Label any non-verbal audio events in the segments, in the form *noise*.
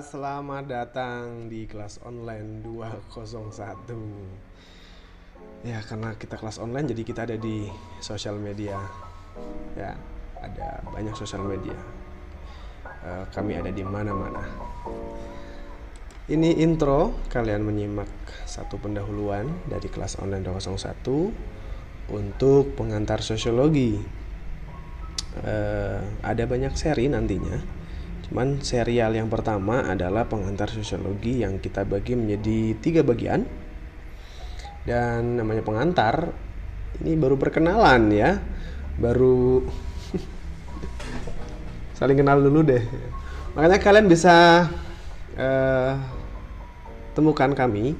selamat datang di kelas online 201 Ya karena kita kelas online jadi kita ada di sosial media. Ya ada banyak sosial media. Eh, Kami ada di mana-mana. Ini intro kalian menyimak satu pendahuluan dari kelas online 201 Untuk pengantar sosiologi. Eh, Ada banyak seri nantinya Cuman serial yang pertama adalah pengantar sosiologi yang kita bagi menjadi tiga bagian. Dan namanya pengantar, ini baru perkenalan ya. Baru *laughs* saling kenal dulu deh. Makanya kalian bisa eh, temukan kami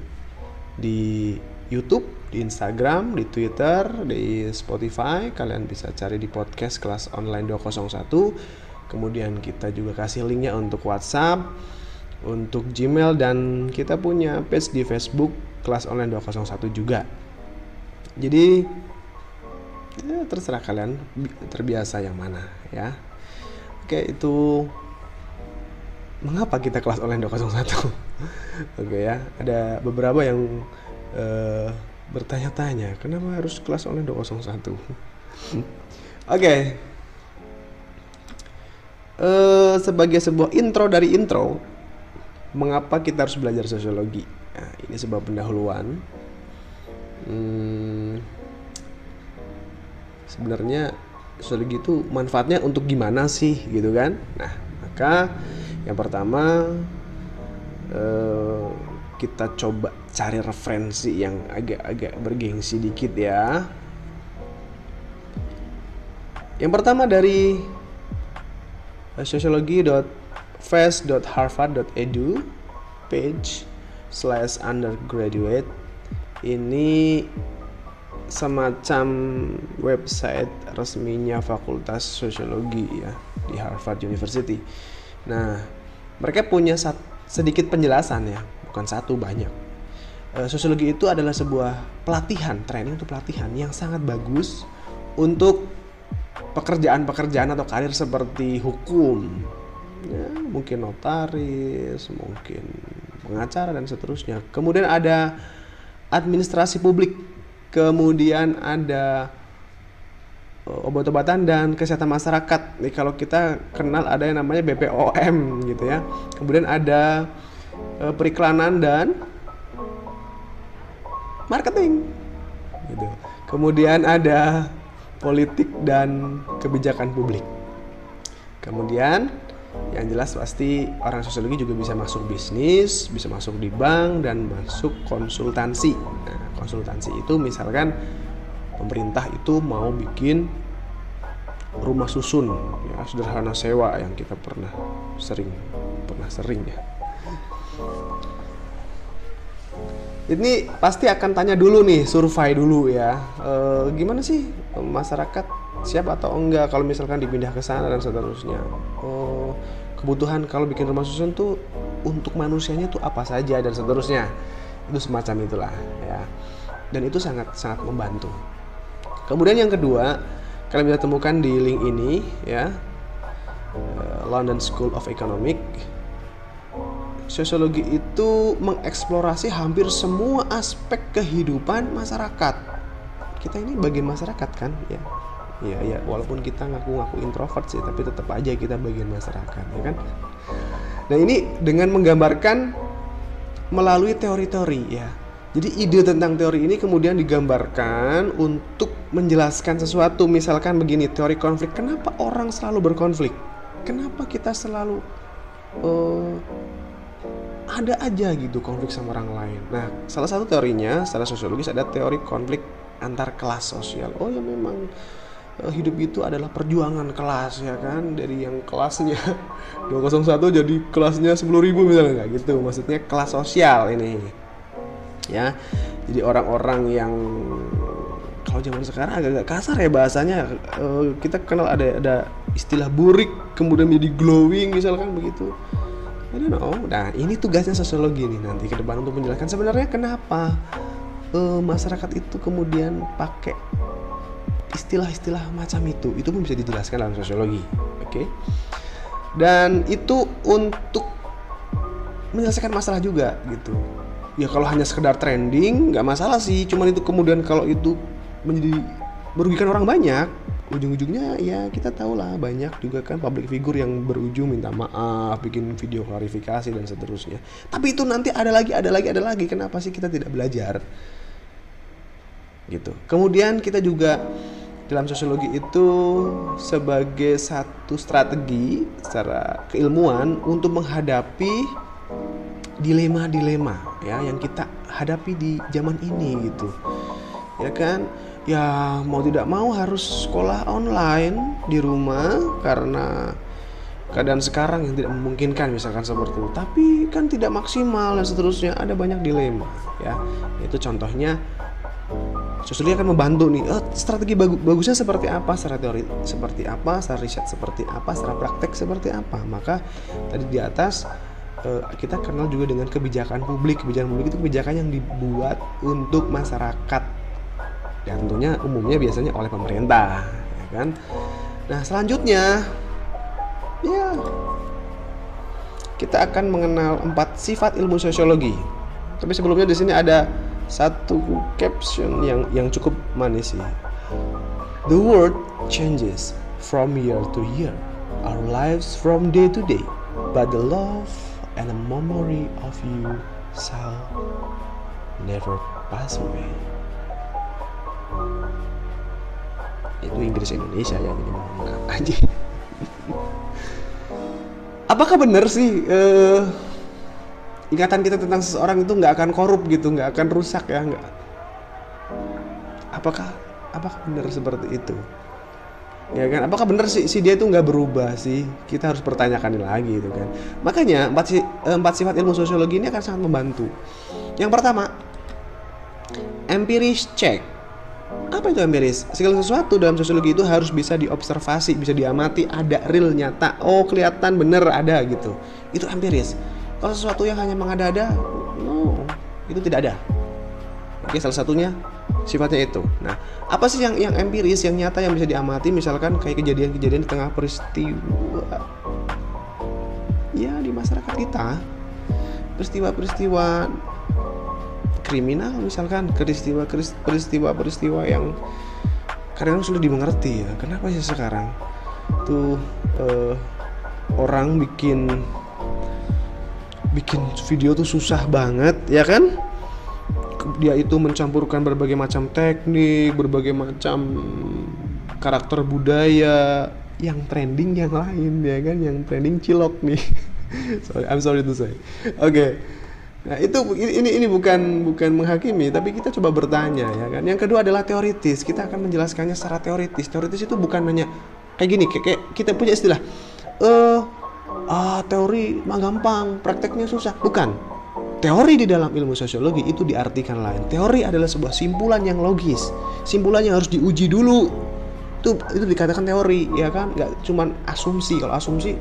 di YouTube, di Instagram, di Twitter, di Spotify. Kalian bisa cari di podcast kelas online 201 Kemudian kita juga kasih linknya untuk WhatsApp, untuk Gmail dan kita punya page di Facebook kelas online 201 juga. Jadi ya terserah kalian bi- terbiasa yang mana ya. Oke, itu mengapa kita kelas online 201? *laughs* Oke ya, ada beberapa yang eh, bertanya-tanya, kenapa harus kelas online 201? *laughs* Oke, eh sebagai sebuah intro dari intro, mengapa kita harus belajar sosiologi? Nah, ini sebuah pendahuluan. Hmm, sebenarnya sosiologi itu manfaatnya untuk gimana sih, gitu kan? Nah, maka yang pertama eh, kita coba cari referensi yang agak-agak bergengsi dikit ya. Yang pertama dari sociology.fast.harvard.edu page slash undergraduate ini semacam website resminya Fakultas Sosiologi ya di Harvard University. Nah, mereka punya sedikit penjelasan ya, bukan satu banyak. Eh, sosiologi itu adalah sebuah pelatihan, training untuk pelatihan yang sangat bagus untuk pekerjaan-pekerjaan atau karir seperti hukum, ya, mungkin notaris, mungkin pengacara dan seterusnya. Kemudian ada administrasi publik, kemudian ada eh, obat-obatan dan kesehatan masyarakat. Nih kalau kita kenal ada yang namanya BPOM gitu ya. Kemudian ada eh, periklanan dan marketing gitu. Kemudian ada politik dan kebijakan publik. Kemudian yang jelas pasti orang sosiologi juga bisa masuk bisnis, bisa masuk di bank dan masuk konsultansi. Nah, konsultansi itu misalkan pemerintah itu mau bikin rumah susun ya sederhana sewa yang kita pernah sering pernah sering ya. Ini pasti akan tanya dulu nih, survei dulu ya. Eh, gimana sih masyarakat siap atau enggak kalau misalkan dipindah ke sana dan seterusnya. Oh, kebutuhan kalau bikin rumah susun tuh untuk manusianya tuh apa saja dan seterusnya. Itu semacam itulah ya. Dan itu sangat sangat membantu. Kemudian yang kedua, kalian bisa temukan di link ini ya. Eh, London School of Economic Sosiologi itu mengeksplorasi hampir semua aspek kehidupan masyarakat. Kita ini bagian masyarakat kan, ya. Ya, ya, walaupun kita ngaku-ngaku introvert sih, tapi tetap aja kita bagian masyarakat, ya kan? Nah, ini dengan menggambarkan melalui teori-teori ya. Jadi ide tentang teori ini kemudian digambarkan untuk menjelaskan sesuatu. Misalkan begini, teori konflik. Kenapa orang selalu berkonflik? Kenapa kita selalu eh, ada aja gitu konflik sama orang lain. Nah, salah satu teorinya secara sosiologis ada teori konflik antar kelas sosial. Oh ya memang eh, hidup itu adalah perjuangan kelas ya kan dari yang kelasnya *laughs* 201 jadi kelasnya 10.000 misalnya nggak gitu. Maksudnya kelas sosial ini. Ya. Jadi orang-orang yang kalau zaman sekarang agak-agak kasar ya bahasanya Eh, kita kenal ada ada istilah burik kemudian menjadi glowing misalkan begitu I don't know. Nah, ini tugasnya sosiologi nih nanti ke depan untuk menjelaskan sebenarnya kenapa eh, masyarakat itu kemudian pakai istilah-istilah macam itu. Itu pun bisa dijelaskan dalam sosiologi. Oke. Dan itu untuk menyelesaikan masalah juga gitu ya kalau hanya sekedar trending nggak masalah sih cuman itu kemudian kalau itu menjadi merugikan orang banyak ujung-ujungnya ya kita tahu lah banyak juga kan public figure yang berujung minta maaf bikin video klarifikasi dan seterusnya tapi itu nanti ada lagi ada lagi ada lagi kenapa sih kita tidak belajar gitu. Kemudian kita juga dalam sosiologi itu sebagai satu strategi secara keilmuan untuk menghadapi dilema-dilema ya yang kita hadapi di zaman ini gitu. Ya kan? Ya mau tidak mau harus sekolah online di rumah karena keadaan sekarang yang tidak memungkinkan misalkan seperti itu. Tapi kan tidak maksimal dan seterusnya ada banyak dilema ya. Itu contohnya Sosiologi akan membantu nih oh, strategi bagu bagusnya seperti apa? Secara teori seperti apa? Secara riset seperti apa? Secara praktek seperti apa? Maka tadi di atas uh, kita kenal juga dengan kebijakan publik. Kebijakan publik itu kebijakan yang dibuat untuk masyarakat. Dan tentunya umumnya biasanya oleh pemerintah ya kan? Nah selanjutnya ya kita akan mengenal empat sifat ilmu sosiologi. Tapi sebelumnya di sini ada satu caption yang yang cukup manis sih. The world changes from year to year, our lives from day to day, but the love and the memory of you shall never pass away. Itu Inggris Indonesia ya, mau aja. Apakah benar sih? Uh, ingatan kita tentang seseorang itu nggak akan korup gitu nggak akan rusak ya nggak. Apakah apakah benar seperti itu? Ya kan? Apakah benar sih si dia itu nggak berubah sih? Kita harus pertanyakan lagi itu kan. Makanya empat, si, eh, empat sifat ilmu sosiologi ini akan sangat membantu. Yang pertama empiris check apa itu empiris? Segala sesuatu dalam sosiologi itu harus bisa diobservasi bisa diamati ada real nyata. Oh kelihatan bener ada gitu. Itu empiris kalau sesuatu yang hanya mengada-ada, no, itu tidak ada. Oke, salah satunya sifatnya itu. Nah, apa sih yang yang empiris, yang nyata yang bisa diamati misalkan kayak kejadian-kejadian di tengah peristiwa ya di masyarakat kita. Peristiwa-peristiwa kriminal misalkan peristiwa peristiwa-peristiwa yang kadang sudah dimengerti ya. Kenapa sih sekarang tuh uh, orang bikin bikin video tuh susah banget ya kan dia itu mencampurkan berbagai macam teknik berbagai macam karakter budaya yang trending yang lain ya kan yang trending cilok nih *laughs* sorry I'm sorry to say oke okay. Nah itu ini ini bukan bukan menghakimi tapi kita coba bertanya ya kan. Yang kedua adalah teoritis. Kita akan menjelaskannya secara teoritis. Teoritis itu bukan hanya kayak gini kayak, kayak kita punya istilah eh uh, ah teori mah gampang, prakteknya susah. Bukan. Teori di dalam ilmu sosiologi itu diartikan lain. Teori adalah sebuah simpulan yang logis. Simpulan yang harus diuji dulu. Itu itu dikatakan teori, ya kan? Gak cuman asumsi. Kalau asumsi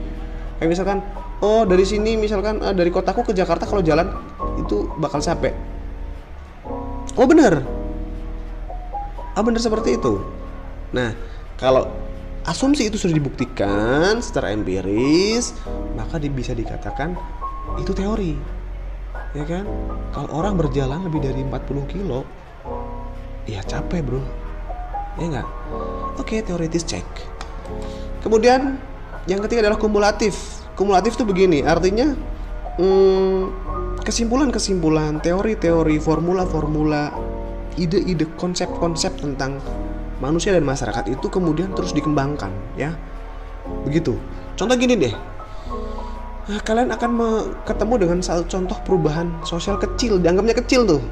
kayak misalkan oh dari sini misalkan uh, dari kotaku ke Jakarta kalau jalan itu bakal capek. Oh benar. Ah benar seperti itu. Nah, kalau asumsi itu sudah dibuktikan secara empiris, maka bisa dikatakan itu teori. Ya kan? Kalau orang berjalan lebih dari 40 kilo, ya capek, Bro. Ya enggak? Oke, teoritis cek. Kemudian yang ketiga adalah kumulatif. Kumulatif itu begini, artinya hmm, kesimpulan-kesimpulan, teori-teori, formula-formula, ide-ide, konsep-konsep tentang manusia dan masyarakat itu kemudian terus dikembangkan ya begitu contoh gini deh kalian akan ketemu dengan satu contoh perubahan sosial kecil dianggapnya kecil tuh.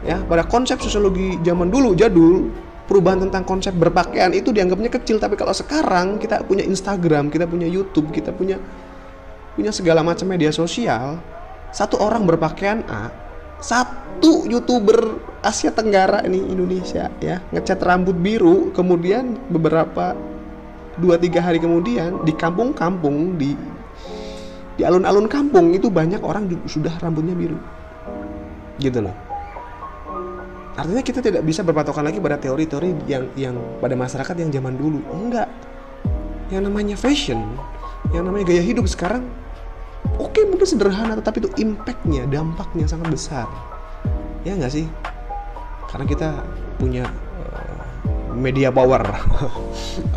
Ya pada konsep sosiologi zaman dulu jadul perubahan tentang konsep berpakaian itu dianggapnya kecil. Tapi kalau sekarang kita punya Instagram kita punya YouTube kita punya punya segala macam media sosial satu orang berpakaian A satu youtuber Asia Tenggara ini Indonesia ya ngecat rambut biru kemudian beberapa dua tiga hari kemudian di kampung-kampung di di alun-alun kampung itu banyak orang sudah rambutnya biru. Gitu loh artinya kita tidak bisa berpatokan lagi pada teori-teori yang yang pada masyarakat yang zaman dulu. Enggak. Yang namanya fashion yang namanya gaya hidup sekarang oke okay, mungkin sederhana tetapi itu impactnya dampaknya sangat besar. Ya nggak sih? Karena kita punya uh, media power. *laughs*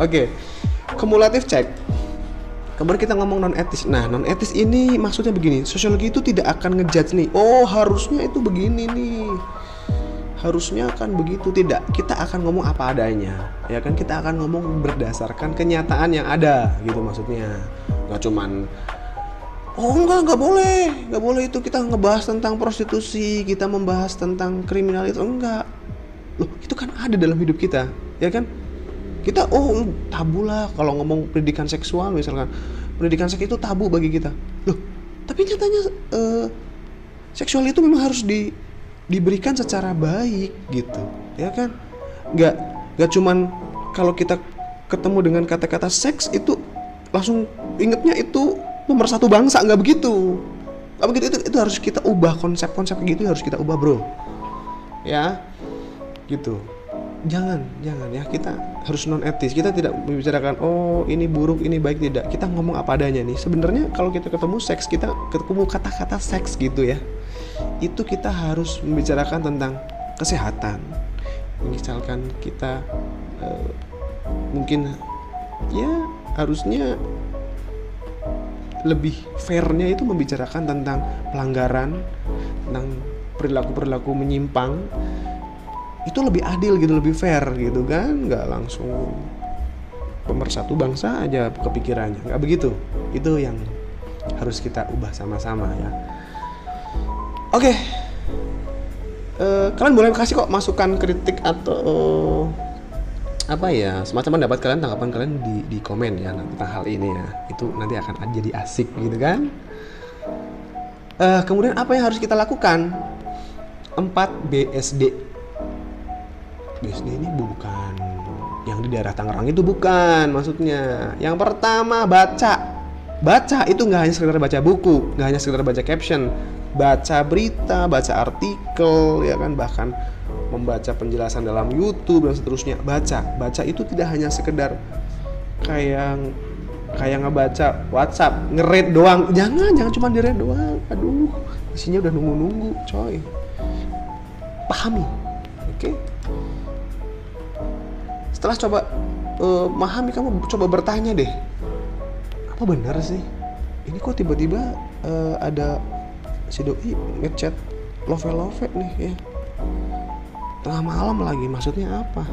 Oke. Okay. kumulatif cek Kemudian kita ngomong non etis. Nah, non etis ini maksudnya begini, sosiologi itu tidak akan ngejudge nih. Oh, harusnya itu begini nih. Harusnya akan begitu tidak. Kita akan ngomong apa adanya. Ya kan kita akan ngomong berdasarkan kenyataan yang ada gitu maksudnya. Gak cuman Oh enggak, enggak boleh, enggak boleh itu kita ngebahas tentang prostitusi, kita membahas tentang kriminalitas, enggak. Loh, itu kan ada dalam hidup kita, ya kan? Kita oh tabu lah kalau ngomong pendidikan seksual misalkan. Pendidikan seks itu tabu bagi kita. Loh tapi nyatanya uh, seksual itu memang harus di diberikan secara baik gitu ya kan? Nggak nggak cuman kalau kita ketemu dengan kata-kata seks itu langsung ingetnya itu nomor satu bangsa nggak begitu. Nggak begitu itu, itu harus kita ubah konsep-konsep gitu harus kita ubah bro. Ya gitu. Jangan jangan ya kita harus non etis. Kita tidak membicarakan oh ini buruk ini baik tidak. Kita ngomong apa adanya nih. Sebenarnya kalau kita ketemu seks kita ketemu kata-kata seks gitu ya itu kita harus membicarakan tentang kesehatan. Misalkan kita uh, mungkin ya harusnya lebih fairnya itu membicarakan tentang pelanggaran tentang perilaku-perilaku menyimpang itu lebih adil gitu lebih fair gitu kan. Nggak langsung pemersatu bangsa aja kepikirannya. Nggak begitu. Itu yang harus kita ubah sama-sama ya. Oke. Okay. uh, eh, kalian boleh kasih kok masukan kritik atau uh, apa ya semacam pendapat kalian tanggapan kalian di di komen ya tentang hal ini ya. Itu nanti akan jadi asik gitu kan. Uh, kemudian apa yang harus kita lakukan? 4 BSD BSD ini bukan yang di daerah Tangerang itu bukan maksudnya. Yang pertama baca. Baca itu nggak hanya sekedar baca buku, nggak hanya sekedar baca caption, baca berita, baca artikel, ya kan bahkan membaca penjelasan dalam YouTube dan seterusnya. Baca, baca itu tidak hanya sekedar kayak kayak ngebaca WhatsApp, ngeread doang. Jangan, jangan cuma di read doang. Aduh, isinya udah nunggu-nunggu, coy. Pahami. Oke? Okay? Setelah coba uh, memahami kamu coba bertanya deh. Apa benar sih? Ini kok tiba-tiba uh, ada si doi ngechat love love nih ya. Tengah malam lagi maksudnya apa?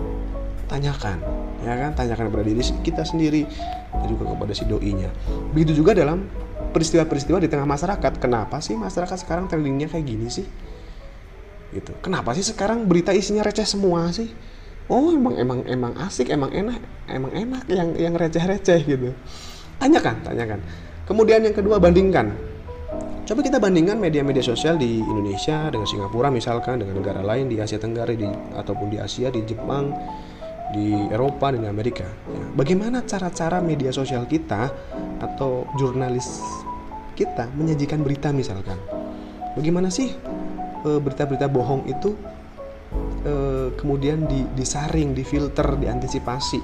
Tanyakan ya kan? Tanyakan kepada diri kita sendiri dan juga kepada si doinya. Begitu juga dalam peristiwa-peristiwa di tengah masyarakat. Kenapa sih masyarakat sekarang trendingnya kayak gini sih? Gitu. Kenapa sih sekarang berita isinya receh semua sih oh emang emang emang asik emang enak emang enak yang yang receh-receh gitu. Tanyakan tanyakan. Kemudian yang kedua bandingkan. Coba kita bandingkan media-media sosial di Indonesia dengan Singapura misalkan dengan negara lain di Asia Tenggara di ataupun di Asia di Jepang di Eropa dan di Amerika. Ya, bagaimana cara-cara media sosial kita atau jurnalis kita menyajikan berita misalkan? Bagaimana sih eh, berita-berita bohong itu uh, kemudian di, disaring, difilter, diantisipasi.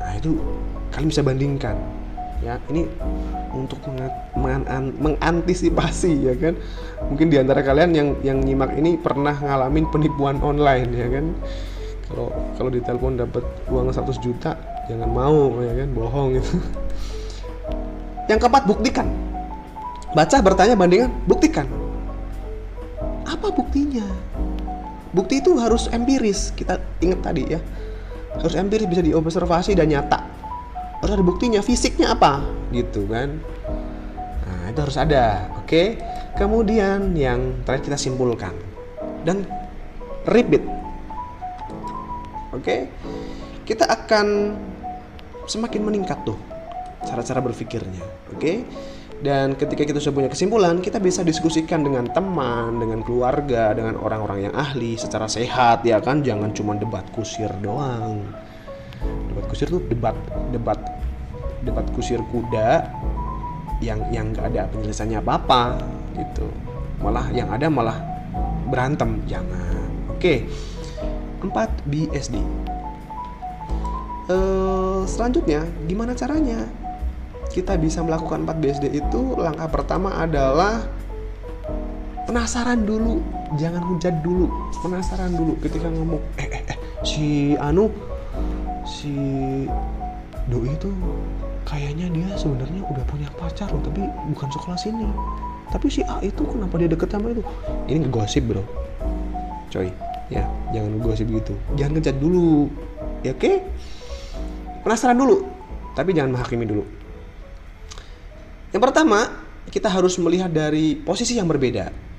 Nah itu kalian bisa bandingkan, ya ini untuk mengantisipasi ya kan. Mungkin di antara kalian yang yang nyimak ini pernah ngalamin penipuan online ya kan. Kalau kalau ditelepon dapat uang 100 juta, jangan mau ya kan, bohong itu. *laughs* Yang keempat buktikan. Baca, bertanya, bandingkan, buktikan. Apa buktinya? Bukti itu harus empiris. Kita ingat tadi ya. Harus empiris bisa diobservasi dan nyata. Harus ada buktinya fisiknya apa? Gitu kan. Nah itu harus ada. Oke? Kemudian yang terakhir kita simpulkan. Dan repeat. Oke? Kita akan semakin meningkat tuh cara-cara berpikirnya. Oke dan ketika kita sudah punya kesimpulan, kita bisa diskusikan dengan teman, dengan keluarga, dengan orang-orang yang ahli secara sehat ya kan, jangan cuma debat kusir doang. Debat kusir tuh debat debat debat kusir kuda yang yang nggak ada penyelesaiannya apa-apa gitu. Malah yang ada malah berantem, jangan. Oke. 4 BSD. Uh, selanjutnya gimana caranya? Kita bisa melakukan 4 BSD itu langkah pertama adalah penasaran dulu jangan hujat dulu penasaran dulu ketika ngomong eh eh eh si anu si doi itu kayaknya dia sebenarnya udah punya pacar loh tapi bukan sekolah sini. Tapi si A itu kenapa dia deket sama itu? Ini ngegosip bro. Coy ya jangan ngegosip gitu. Jangan ngejat dulu ya oke? Penasaran dulu tapi jangan menghakimi dulu yang pertama kita harus melihat dari posisi yang berbeda.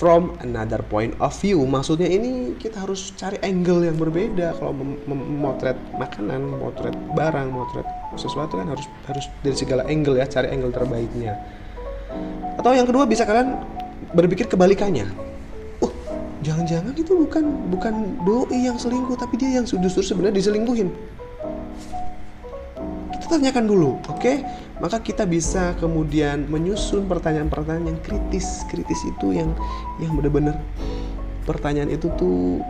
From another point of view maksudnya ini kita harus cari angle yang berbeda. Kalau memotret makanan memotret barang memotret sesuatu kan harus harus dari segala angle ya cari angle terbaiknya. Atau yang kedua bisa kalian berpikir kebalikannya. Oh jangan-jangan itu bukan bukan doi yang selingkuh tapi dia yang justru sebenarnya diselingkuhin. Kita tanyakan dulu oke? okay? Maka kita bisa kemudian menyusun pertanyaan-pertanyaan kritis kritis itu yang yang benar-benar pertanyaan itu tuh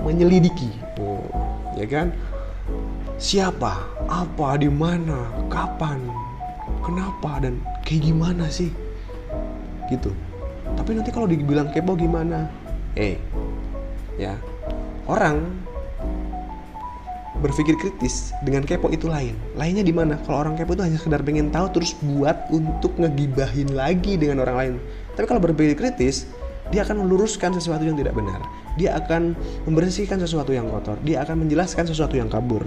menyelidiki. Oh, ya kan? Siapa? Apa? Di mana? Kapan? Kenapa? Dan kayak gimana sih? Gitu. Tapi nanti kalau dibilang kepo gimana? Eh ya. Orang berpikir kritis dengan kepo itu lain. Lainnya di mana? Kalau orang kepo itu hanya sekedar pengen tahu terus buat untuk ngegibahin lagi dengan orang lain. Tapi kalau berpikir kritis, dia akan meluruskan sesuatu yang tidak benar. Dia akan membersihkan sesuatu yang kotor. Dia akan menjelaskan sesuatu yang kabur.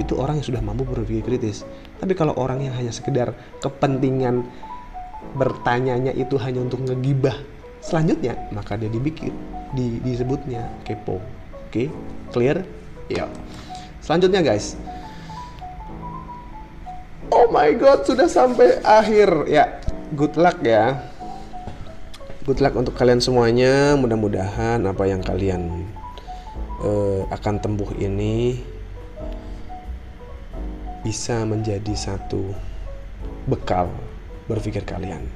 Itu orang yang sudah mampu berpikir kritis. Tapi kalau orang yang hanya sekedar kepentingan bertanyanya itu hanya untuk ngegibah selanjutnya, maka dia dibikin di, disebutnya kepo. Oke, okay? clear? Ya. Selanjutnya guys. Oh my god, sudah sampai akhir. Ya, good luck ya. Good luck untuk kalian semuanya. Mudah-mudahan apa yang kalian uh, akan tempuh ini bisa menjadi satu bekal berpikir kalian.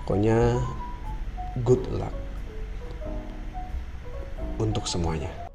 Pokoknya good luck untuk semuanya.